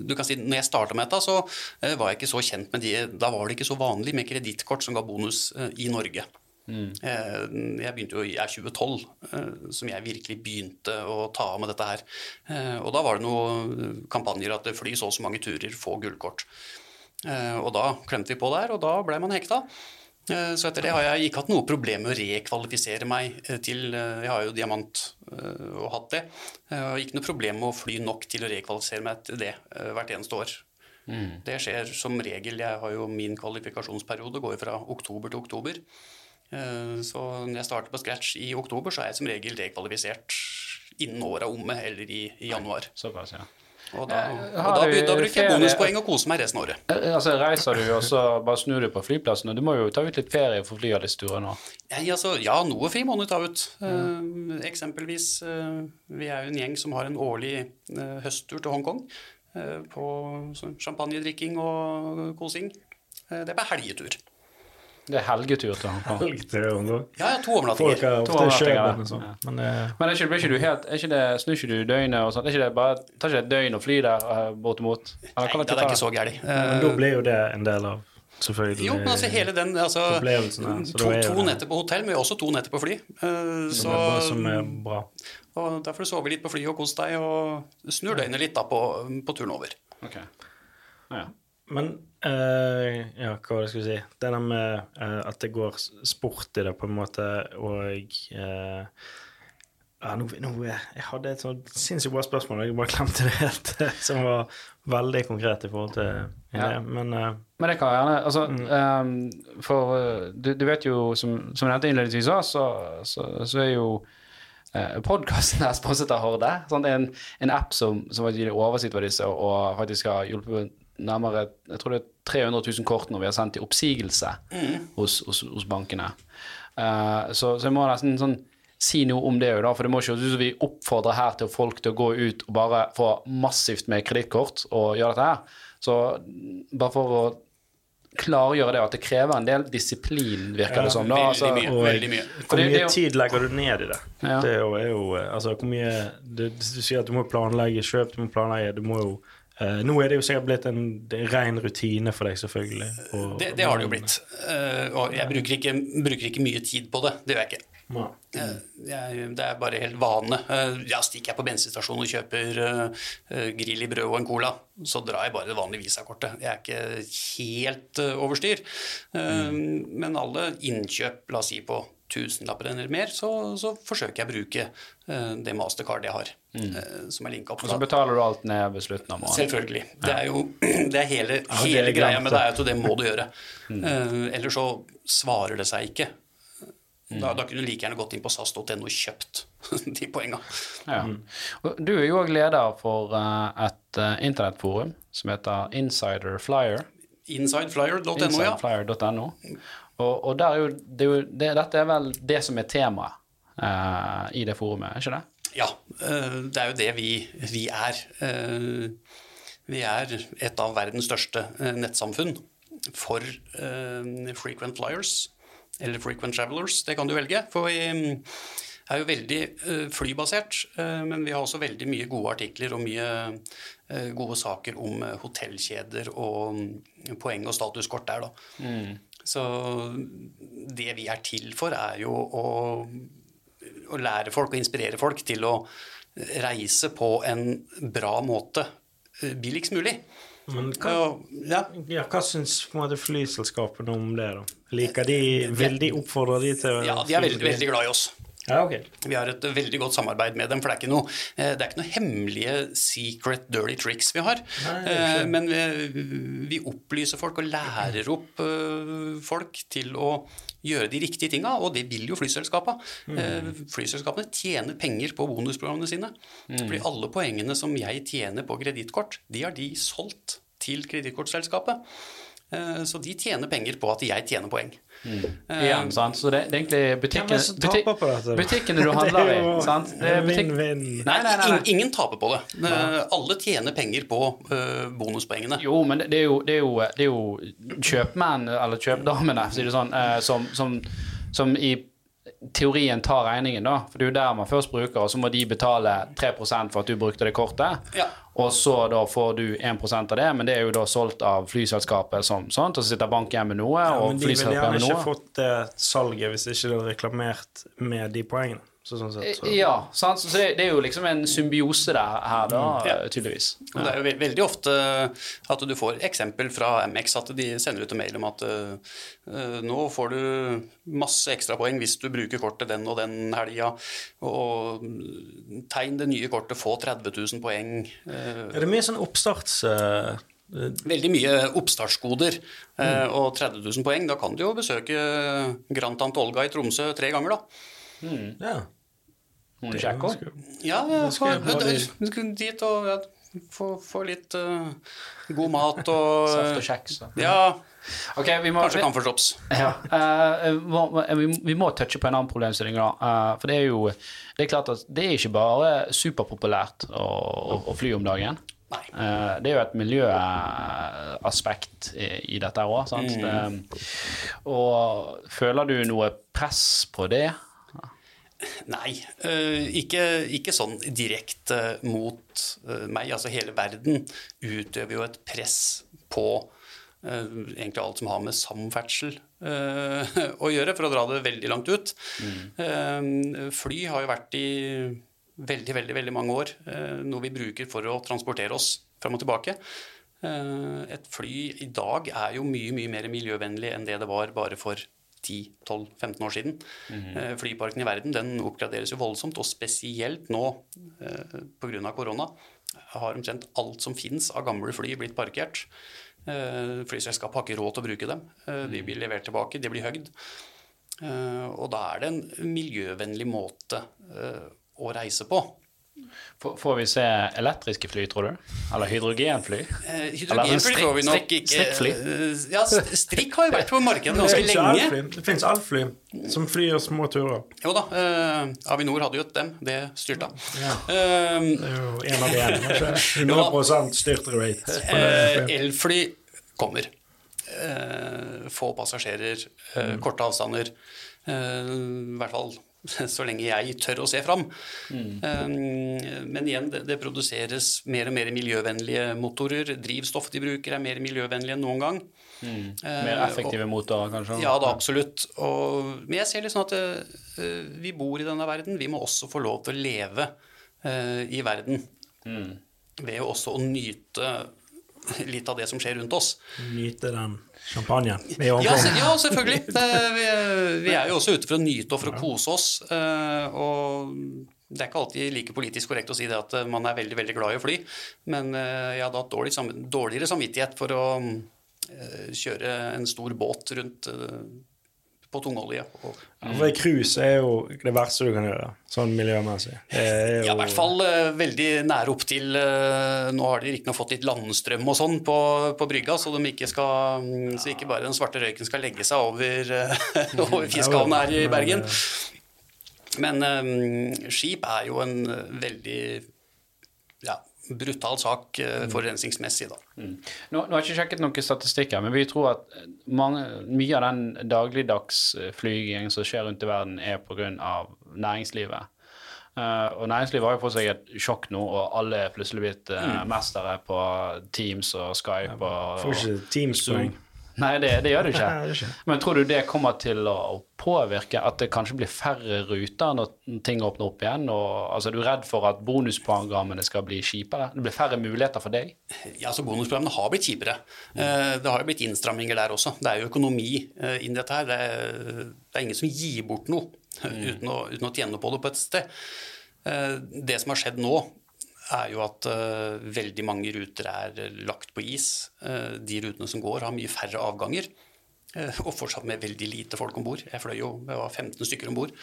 du kan si, Når jeg starta med dette, så eh, var jeg ikke så kjent med de Da var det ikke så vanlig med kredittkort som ga bonus eh, i Norge. Mm. Jeg begynte jo i er 2012, eh, som jeg virkelig begynte å ta av med dette her. Eh, Og da var det noen kampanjer at fly så og så mange turer, få gullkort. Eh, Og da klemte vi på der, og da ble man hekta. Eh, Så etter det har jeg ikke hatt noe problem med å rekvalifisere meg eh, til eh, Jeg har jo diamant og hatt det. Og ikke noe problem med å fly nok til å rekvalifisere meg til det hvert eneste år. Det skjer som regel. Jeg har jo min kvalifikasjonsperiode går fra oktober til oktober. Så når jeg starter på scratch i oktober, så er jeg som regel rekvalifisert innen året er omme, eller i, i januar. Såpass, ja. Og da, Eh, og da, begynte jeg å ferie- bonuspoeng og kose meg resten av året. Eh, Altså, reiser du, og så bare snur du på flyplassen? og Du må jo ta ut litt ferie for å fly av disse turene nå. Nei, altså, ja, noe fri må du ta ut. Eh, eksempelvis, eh, vi er jo en gjeng som har en årlig eh, høsttur til Hongkong. eh, på sånn champagnedrikking og kosing. Eh, det er på helgetur. Det er helgetur til Hongkong. Helgetur Hongkong. Ja, ja, to overnattinger. ja. sånn. Men eh, Men er ikke, blir ikke du helt er ikke det, Snur ikke du døgnet og sånt? Er ikke det bare, tar ikke det et døgn å fly der eh, bortimot? Eller Nei, det er ikke så gærent. men da blir jo det en del av selvfølgelig Jo, men altså hele den altså, opplevelsen her, så to, to netter på hotell, men også to netter på fly. Uh, så, som er bra. og Derfor sover litt på flyet og kos deg, og snur døgnet litt da på, på turen over. Ok. Ja. Men eh, ja, hva var det jeg skulle si? Det der med uh, at det går sport i det, på en måte, og uh, ja, nå, nå, Jeg hadde et sånt sinnssykt bra spørsmål, og jeg bare glemte det helt. [LAUGHS] Som var veldig konkret i forhold til Ja. det. Men uh, Men det kan gjerne altså, Mm. um, For du, du vet jo, som, som jeg nevnte innledningsvis, også, så, så, så er jo uh, podkasten her sponset av Horde. Sånn, det er en, en app som, som har gitt oversikt over disse, og faktisk har hjulpet nærmere jeg tror det er 300 000 kort når vi har sendt til oppsigelse hos, hos, hos bankene. Uh, så, så jeg må nesten sånn si noe om det òg, da. For det må ikke ut som vi oppfordrer her til folk til å gå ut og bare få massivt med kredittkort og gjøre dette her. Så bare for å klargjøre det, at det krever en del disiplin, virker det som. da. veldig Altså, mye. og veldig mye. hvor mye det jo- tid legger du ned i det? Ja. Det er jo, er jo eh, Altså, hvor mye det, du sier at du må planlegge kjøp, du må planlegge Du må jo eh, Nå er det jo sikkert blitt en ren rutine for deg, selvfølgelig. og- Det, det har det jo blitt. Uh, og jeg bruker ikke, bruker ikke mye tid på det. Det gjør jeg ikke. Ja. Eh, Jeg, det er bare helt vane. Ja, stikker jeg på bensinstasjonen og kjøper uh, grill i brød og en cola, så drar jeg bare det vanlige visakortet. Jeg er ikke helt overstyr. Mm. Men alle innkjøp, la oss si på tusenlapper eller mer, så, så forsøker jeg å bruke eh, det mastercard jeg har, Mm. som er linka opp. og så betaler du alt ned ved slutten av måneden. Selvfølgelig. Det er jo [CLEARS THROAT] det er hele, ja, hele er greia med det at det må du gjøre. Eh, ellers så svarer det seg ikke. Da, da kunne du like gjerne gått inn på sas.no og kjøpt [LAUGHS] de poenga. Ja. Du er jo òg leder for eh, et eh, internettforum som heter Insider Flyer. Insideflyer.no, ja. Insiderflyer.no. Og, og der er jo, det er jo det, dette er vel det som er temaet uh, i det forumet, er ikke det? Ja, uh, det er jo det vi, vi er. Uh, Vi er et av verdens største nettsamfunn for frequent flyers, eller frequent travelers, det kan du velge. For vi mm, er jo veldig flybasert, men vi har også veldig mye gode artikler og mye gode saker om hotellkjeder og mm, poeng og statuskort der, da. Så det vi er til for, er jo å å lære folk og inspirere folk til å reise på en bra måte eh, billigst mulig. Men hva, ja, ja, hva syns flyselskapene om det, da? Liker de, Vil de oppfordre de til ja, de er veldig, veldig glad i oss. Ja, okay. Vi har et veldig godt samarbeid med dem, for det er ikke noe, eh, det er ikke noe hemmelige secret dirty tricks vi har. Nei, Eh, Men vi, vi opplyser folk og lærer opp eh, folk til å gjøre de riktige tinga, og det vil jo flyselskapene. Mm. Flyselskapene tjener penger på bonusprogrammene sine. Mm. Fordi alle poengene som jeg tjener på kredittkort, de har de solgt til kredittkortselskapet. Så de tjener penger på at jeg tjener poeng. Eh, Igjen, sant? Så det, det er egentlig Hvem butikken, er det som taper på dette? butikkene du [LAUGHS] Det handler er i. sant? Det er butikk... Vinn-vinn. Nei, nei, nei, nei. Ingen taper på det. Eh, Alle tjener penger på uh, bonuspoengene. Jo, men det er jo, det er jo, det er jo kjøpmenn, eller kjøpdamene, si sånn, eh, som, som, som i teorien tar regningen, da. For det er jo der man først bruker, og så må de betale 3 for at du brukte det kortet. Ja. Og så da får du 1 av det, men det er jo da solgt av flyselskapet som sånt, og så sitter banken igjen med noe, Ja, og men de ville gjerne ikke fått det salget hvis ikke de hadde reklamert med de poengene. Så sånn sett, så. Ja, sant? så det, det er jo liksom en symbiose der her, da, Ja. tydeligvis. Ja. det er jo ve veldig ofte at du får eksempel fra MX at de sender ut en mail om at eh, eh, nå får du masse ekstrapoeng hvis du bruker kortet den og den helga, og tegn det nye kortet, få 30 000 poeng. Uh, Er det mye sånn oppstarts... Uh Veldig mye oppstartsgoder mm. og 30 000 poeng. Da kan du jo besøke Grand Tante Olga i Tromsø tre ganger, da. ja. Må du? Ja, ja skal bare- du skal dit og ja, få, få litt uh, god mat og Saft og kjeks. Ja, Okay, vi må, kanskje Comfort. Ja. eh, må- vi, vi må touche på en annen problemstilling. da. Uh, for det er jo det er klart at det er ikke bare superpopulært å, å, å fly om dagen. Nei. Eh, Det er jo et miljøaspekt i, i dette òg, sant. Mm. Og føler du noe press på det? Nei, eh, ikke, ikke sånn direkte mot eh, meg. Altså hele verden utøver jo et press på eh, egentlig alt som har med samferdsel [LAUGHS] å gjøre, for å dra det veldig langt ut. Mm. fly har jo vært i veldig, veldig, veldig mange år noe vi bruker for å transportere oss fram og tilbake. Et fly i dag er jo mye, mye mer miljøvennlig enn det det var bare for 10-12-15 år siden. Eh, Flyparken i verden den oppgraderes jo voldsomt, og spesielt nå eh, pga. korona har omtrent alt som finnes av gamle fly blitt parkert. Eh, Flyselskapet har ikke råd til å bruke dem. De blir levert tilbake, de blir høgd. Og da er det en miljøvennlig måte å reise på. Får vi se elektriske fly, tror du? Eller hydrogenfly? Eh, Hydrogenfly får vi nok strikk- ikke strikkfly? eh, Ja, strikk har jo vært på markedet Det ganske lenge. Det fins elfly som flyr små turer. Jo da, eh, Avinor hadde jo et dem, det styrta. Ja. Eh, Det er jo en av de kanskje. 100 styrt rate. eh, elfly kommer. Eh, få passasjerer, eh, Mm. korte avstander. Eh, I hvert fall [LAUGHS] så lenge jeg tør å se fram. Mm. Um, men igjen, det, det produseres mer og mer miljøvennlige motorer. Drivstoff de bruker er mer miljøvennlig enn noen gang. Mm. Mer effektive motorer, kanskje? Ja da, absolutt. Og, men jeg ser litt sånn at uh, vi bor i denne verden. Vi må også få lov til å leve uh, i verden. Ved også å nyte litt av det som skjer rundt oss. Nyte den champagnen i Ja, ja selvfølgelig. Det, vi, vi er jo også ute for å nyte og for å kose oss. eh, og det er ikke alltid like politisk korrekt å si det at eh, man er veldig veldig glad i å fly, men eh, jeg hadde hatt dårlig, dårligere samvittighet for å eh, kjøre en stor båt rundt eh, på tungolje. Og, Ja, For cruise er jo det verste du kan gjøre, sånn miljømessig. Jo ja, i hvert fall uh, veldig nære opp til uh, Nå har de riktignok fått litt landstrøm og sånn på, på brygga, så, de ikke skal, mm, så ikke bare den svarte røyken skal legge seg over, uh, [LAUGHS] over fiskehavnen her i Bergen. Men um, skip er jo en veldig brutal sak eh, forurensningsmessig, da. Nå, nå har jeg ikke sjekket noen statistikker, men vi tror at mange, mye av den dagligdagsflygingen som skjer rundt i verden, er pga. næringslivet. Uh, og næringslivet har jo fått seg et sjokk nå, og alle er plutselig blitt eh, mestere på Teams og Skype og, Får ikke teamspoeng. [LAUGHS] Nei, det, det gjør du ikke. Nei, det ikke. Men tror du det kommer til å påvirke at det kanskje blir færre ruter når ting åpner opp igjen? Og, altså, er du redd for at bonusprogrammene skal bli kjipere? Det blir færre muligheter for deg? Ja, så Bonusprogrammene har blitt kjipere. Eh, Det har jo blitt innstramminger der også. Det er jo økonomi inni inn i dette her. Det er, det er ingen som gir bort noe uten, å, uten å tjene på det på et sted. Eh, Det som har skjedd nå, er jo at uh, veldig mange ruter er lagt på is. Uh, De rutene som går, har mye færre avganger. Uh, Og fortsatt med veldig lite folk om bord. Jeg fløy jo, jeg var 15 stykker om bord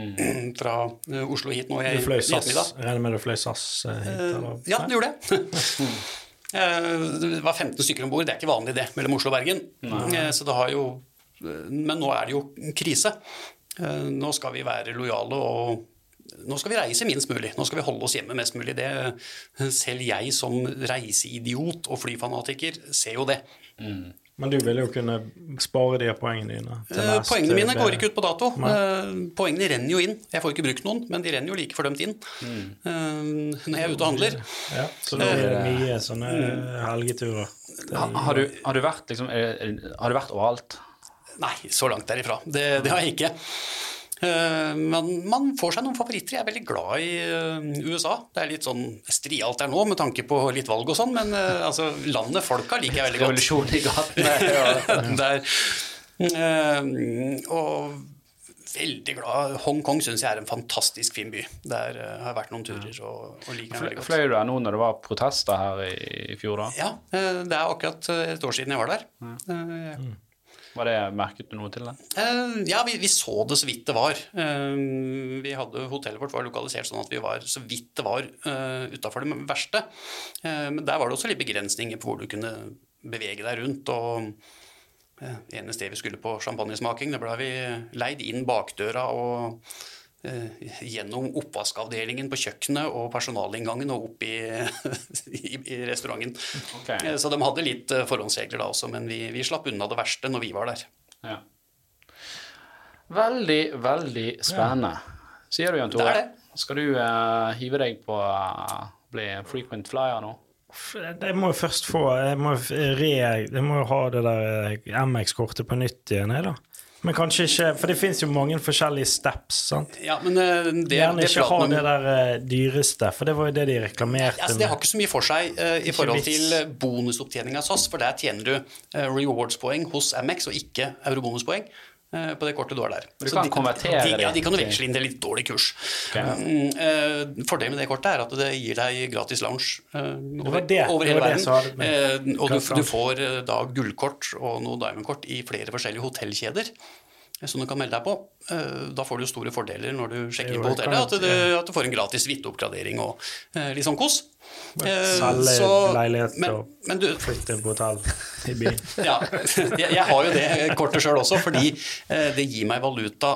[CLEARS THROAT] fra eh, Oslo hit nå Jeg, Du fløy SAS. regner med du fløy SAS hit? Eller? Ja, det gjorde det. [LAUGHS] Eh, Det var 15 stykker om bord. Det er ikke vanlig det mellom Oslo og Bergen. Så det har jo Men nå er det jo krise. Eh, Nå skal vi være lojale og nå skal vi reise minst mulig. Nå skal vi holde oss hjemme mest mulig. Det, selv jeg som reiseidiot og flyfanatiker ser jo det. Men du vil jo kunne spare de poengene dine. til Eh, neste Poengene mine går ikke ut på dato. Eh, Poengene renner jo inn. Jeg får ikke brukt noen, men de renner jo like fordømt inn mm. når jeg er ute og handler. Ja, så da blir det mye sånne helgeturer. Det Har du, har du vært liksom Har du vært overalt? Nei, så langt derifra. Det, det har jeg ikke. Eh, Men man får seg noen favoritter. Jeg er veldig glad i eh, USA. Det er litt sånn strialt der nå med tanke på litt valg og sånn, men eh, altså, landet, folka liker jeg veldig godt. Revolusjon i gaten. [LAUGHS] Der, eh, og veldig glad. Hongkong syns jeg er en fantastisk fin by. Der har jeg vært noen turer og, og liker den veldig godt. Fløy du der nå når det var protester her i, i fjor, da? Ja, eh, det er akkurat et år siden jeg var der. Eh, Var det, merket du noe til det? Uh, ja, vi, vi så det så vidt det var. Uh, vi hadde, hotellet vårt var lokalisert sånn at vi var så vidt det var uh, utafor det verste. Uh, men der var det også litt begrensninger på hvor du kunne bevege deg rundt. og uh, Eneste vi skulle på champagnesmaking, det ble vi leid inn bakdøra og eh, gjennom oppvaskavdelingen på kjøkkenet og personalinngangen og opp i, [LAUGHS] i, i restauranten. Ok. Eh, Så de hadde litt eh, forhåndsregler da også, men vi, vi slapp unna det verste når vi var der. Ja. Veldig, veldig spennende. Sier du, Jan Tore? Det er det. Skal du uh, hive deg på å bli frequent flyer nå? Jeg må jo først få Jeg må, re, jeg må jo ha det der eh, MX-kortet på nytt igjen, jeg, da. Men kanskje ikke For det fins jo mange forskjellige steps, sant? Ja, men eh, det, Gjerne det ikke ha det der eh, dyreste, for det var jo det de reklamerte Altså, det har ikke så mye for seg uh, i forhold vits. til bonusopptjening av SAS, for der tjener du uh, rewards-poeng hos Amex og ikke eurobonuspoeng på det kortet du har der. Du kan kan konvertere de, ja, de kan veksle inn til litt dårlig kurs. Okay. Eh, fordelen med det kortet er at det gir deg gratis lounge uh, over, det det- over hele verden. Eh, og du, du får eh, da gullkort og noe diamondkort i flere forskjellige hotellkjeder. Som du kan melde deg på. Eh, Da får du store fordeler når du sjekker inn på hotellet. At du, at du får en gratis hvittooppgradering og eh, litt sånn kos. Eh, Selge så- leilighet men, men du, flytte på hotell i byen. [LAUGHS] ja, [LAUGHS] jeg, jeg har jo det kortet sjøl også, fordi det gir meg valuta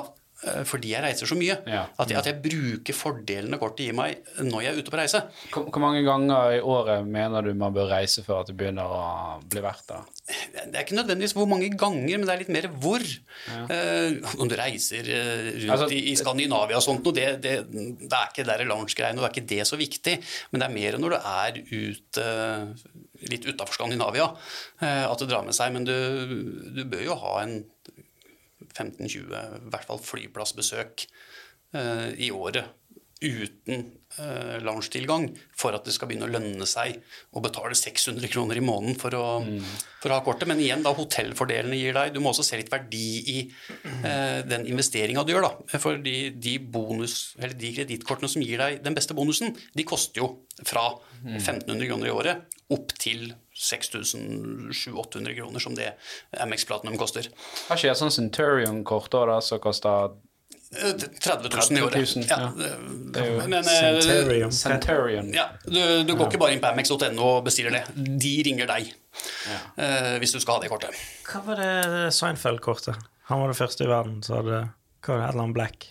fordi jeg reiser så mye. Ja. At, jeg, at jeg bruker fordelene kortet gir meg når jeg er ute på reise. Hvor, hvor mange ganger i året mener du man bør reise før at det begynner å bli verdt det? Det er ikke nødvendigvis hvor mange ganger, men det er litt mer hvor. Eh, om du reiser eh, rundt Altså, i, i Skandinavia og sånt, noe, det, det, det er ikke der lounge-greiene, og det er ikke det så viktig. Men det er mer når du er ute litt utafor Skandinavia eh, at det drar med seg. Men du, du bør jo ha en 15-20 i hvert fall flyplassbesøk eh, i året uten eh, loungetilgang for at det skal begynne å lønne seg å betale 600 kroner i måneden for å, for å ha kortet. Men igjen, da hotellfordelene gir deg Du må også se litt verdi i eh, den investeringa du gjør. da. For de bonus, eller de kredittkortene som gir deg den beste bonusen, de koster jo fra 1500 kroner i året opp til 6700-800 kroner, som det MX Platinum koster. Har ikke jeg sånn Centurion-kort da, som koster Eh, 30 000 i året. ja. Men, eh, Centurion. Centurion? Ja, du, du går ikke bare inn på amex.no og bestiller det. De ringer deg eh, hvis du skal ha det kortet. Hva var det Seinfeld-kortet? Han var det første i verden som hadde Hva var det, et eller annet black?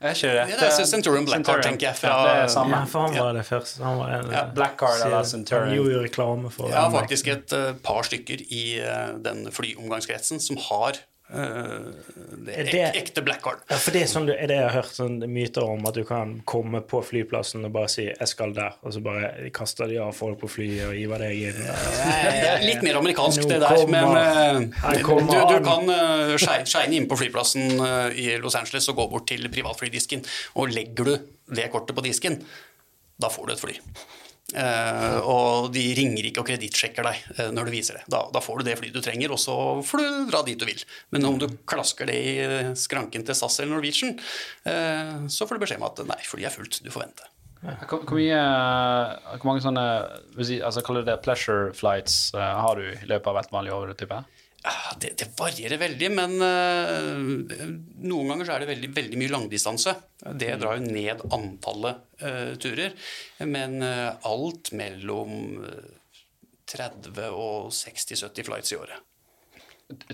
Er ikke det? Ja, det er Centurion Black Card, tenker jeg, fra- ja, det er samme. Ja, for han var det først. Han var en, Ja, Black Card eller Centurion. Han gjorde reklame for Jeg har faktisk et uh, par stykker i uh, den flyomgangskretsen som har det, Er ek, det- ekte black. Ja, for det er, sånn, er det jeg har hørt sånn myter om, at du kan komme på flyplassen og bare si 'jeg skal der', og så bare kaster de av folk på flyet og hiver deg inn. Litt mer amerikansk det der, men eh, du, du kan uh, shine inn på flyplassen uh, i Los Angeles og gå bort til privatflydisken, og legger du det kortet på disken, da får du et fly. Eh, og de ringer ikke og kredittsjekker deg eh, når du viser det. Da, da får du det flyet du trenger, og så får du dra dit du vil. Men om du klasker det i eh, skranken til SAS eller Norwegian, eh, så får du beskjed om at nei, flyet er fullt, du får vente. Hvor, mye Hvor mange sånne altså Kaller du det pleasure flights har du i løpet av et vanlig år? Ja, det, det varierer veldig, men uh, noen ganger så er det veldig, veldig mye langdistanse. Det drar jo ned antallet uh, turer. Men uh, alt mellom eh, 30 og 60-70 flights i året.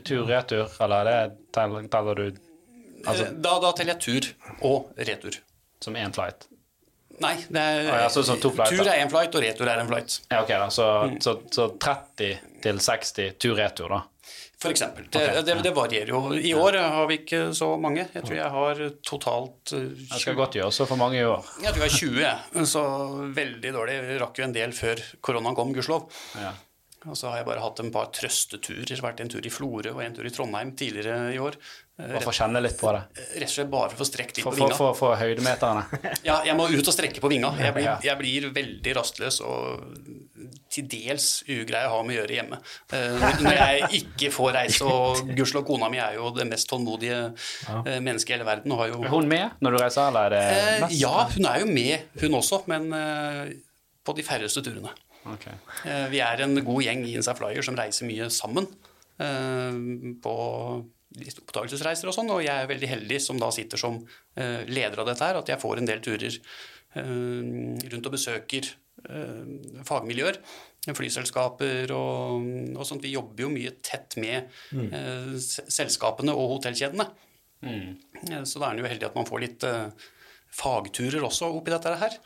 Tur-retur, eller er det teller, teller du Altså- da, da teller jeg tur og retur. som én flight? Nei, det er, Ah, ja, så- så to flights, tur er én flight, og retur er en flight. Ja, ok da, så, Mm. så, så 30 til 60 tur-retur, da. For eksempel. Det, Ok, det, det varierer jo. I år har vi ikke så mange. Jeg tror jeg har totalt 20. Det skal godt gjøres for mange i år. Jeg tror jeg har 20. Så veldig dårlig. Jeg rakk jo en del før koronaen kom, gudskjelov. Ja. Og så har jeg bare hatt en par trøsteturer. Vært en tur i Florø og en tur i Trondheim tidligere i år. Eh, Bare for å kjenne litt på det. Rett og slett bare for å strekke litt For, på vinga. for, for høydemeterne. Ja, jeg må ut og strekke på vinga. Jeg blir, jeg blir veldig rastløs og til dels ugrei å ha med å gjøre hjemme. Eh, Når jeg ikke får reise, og [LAUGHS] gudskjelov kona mi er jo det mest tålmodige ja. mennesket i hele verden. Og har jo Er hun med når du reiser, eller er det Eh, mest? Ja, hun er jo med, hun også, men eh, på de færreste turene. Ok. Eh, Vi er en god gjeng i Inside Flyer som reiser mye sammen eh, på oppdagelsesreiser og sånn, og jeg er veldig heldig som da sitter som eh, leder av dette her, at jeg får en del turer eh, rundt og besøker eh, fagmiljøer, flyselskaper og, og sånt. Vi jobber jo mye tett med eh, selskapene og hotellkjedene. Mm. Så da er en jo heldig at man får litt, eh, fagturer også oppi dette her.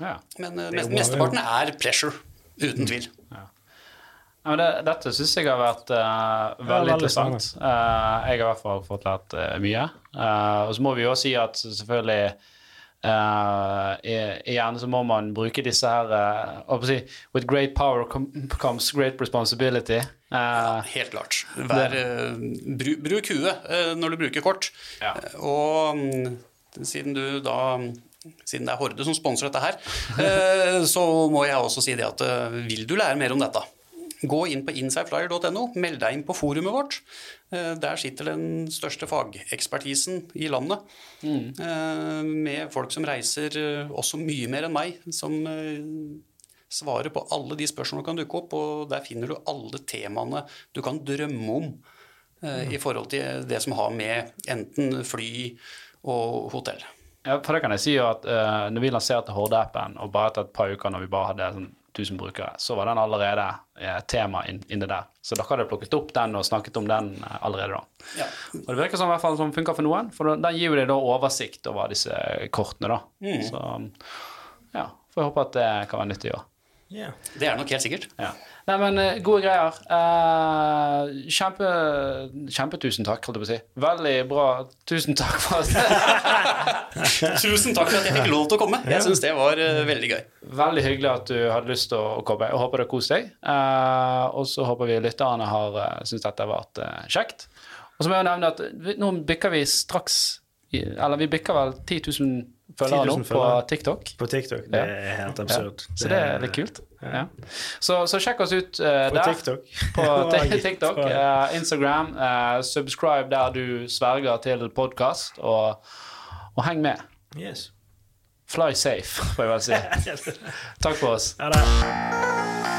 Ja. Men eh, mest, mesteparten er pressure, uten tvil. Ja, men det, dette syns jeg har vært uh, veldig veldig interessant. Uh, jeg har i hvert fall fått lært uh, mye. Eh, og så må vi jo si at selvfølgelig eh, i- igjen så må man bruke disse her eh, jeg si, With great power comes great responsibility. Eh, Helt klart. Vær, eh, bru, bruk huet eh, når du bruker kort. Ja. Eh, Og mm, siden du da siden det er Horde som sponser dette her, eh, så må jeg også si det at eh, vil du lære mer om dette, gå inn på insideflyer.no, meld deg inn på forumet vårt. Eh, Der sitter den største fagekspertisen i landet, Mm. med folk som reiser eh, også mye mer enn meg, som eh, svarer på alle de spørsmålene som kan dukke opp, og der finner du alle temaene du kan drømme om mm. i forhold til det som har med enten fly og hotell. Ja, for det kan jeg si at uh, når vi lanserte Horde-appen, og bare etter et par uker når vi bare hadde sånn 1000 brukere, så var den allerede eh, tema inni der. Så dere hadde plukket opp den og snakket om den eh, allerede da. Ja. Og det virker som, i hvert fall, som funker for noen, for den gir jo deg da oversikt over disse kortene. da. Så ja, får jeg håpe at det kan være nyttig òg. Ja. Det er nok helt sikkert. Ja. Nei, men eh, gode greier. Uh, kjempe, kjempetusen takk, holdt jeg på å si. Veldig bra. Tusen takk for at [LAUGHS] Tusen takk for at jeg fikk lov til å komme. Jeg syns det var uh, veldig gøy. Veldig hyggelig at du hadde lyst til å komme. Jeg håper du har kost deg. Uh, og så håper vi lytterne har uh, syntes dette har vært kjekt. Og så må jeg nevne at nå bikker vi straks Eller vi bikker vel 10 000 10 000 nå på. TikTok. På TikTok. Det er helt absurd. Så det er litt kult. Ja. Så, så sjekk oss ut eh, På der. TikTok. På [LAUGHS] TikTok, eh, Instagram. Uh, subscribe der du sverger til podkast, og, og heng med. Yes. Fly safe, får jeg vel si. [LAUGHS] Takk for oss. Ha det.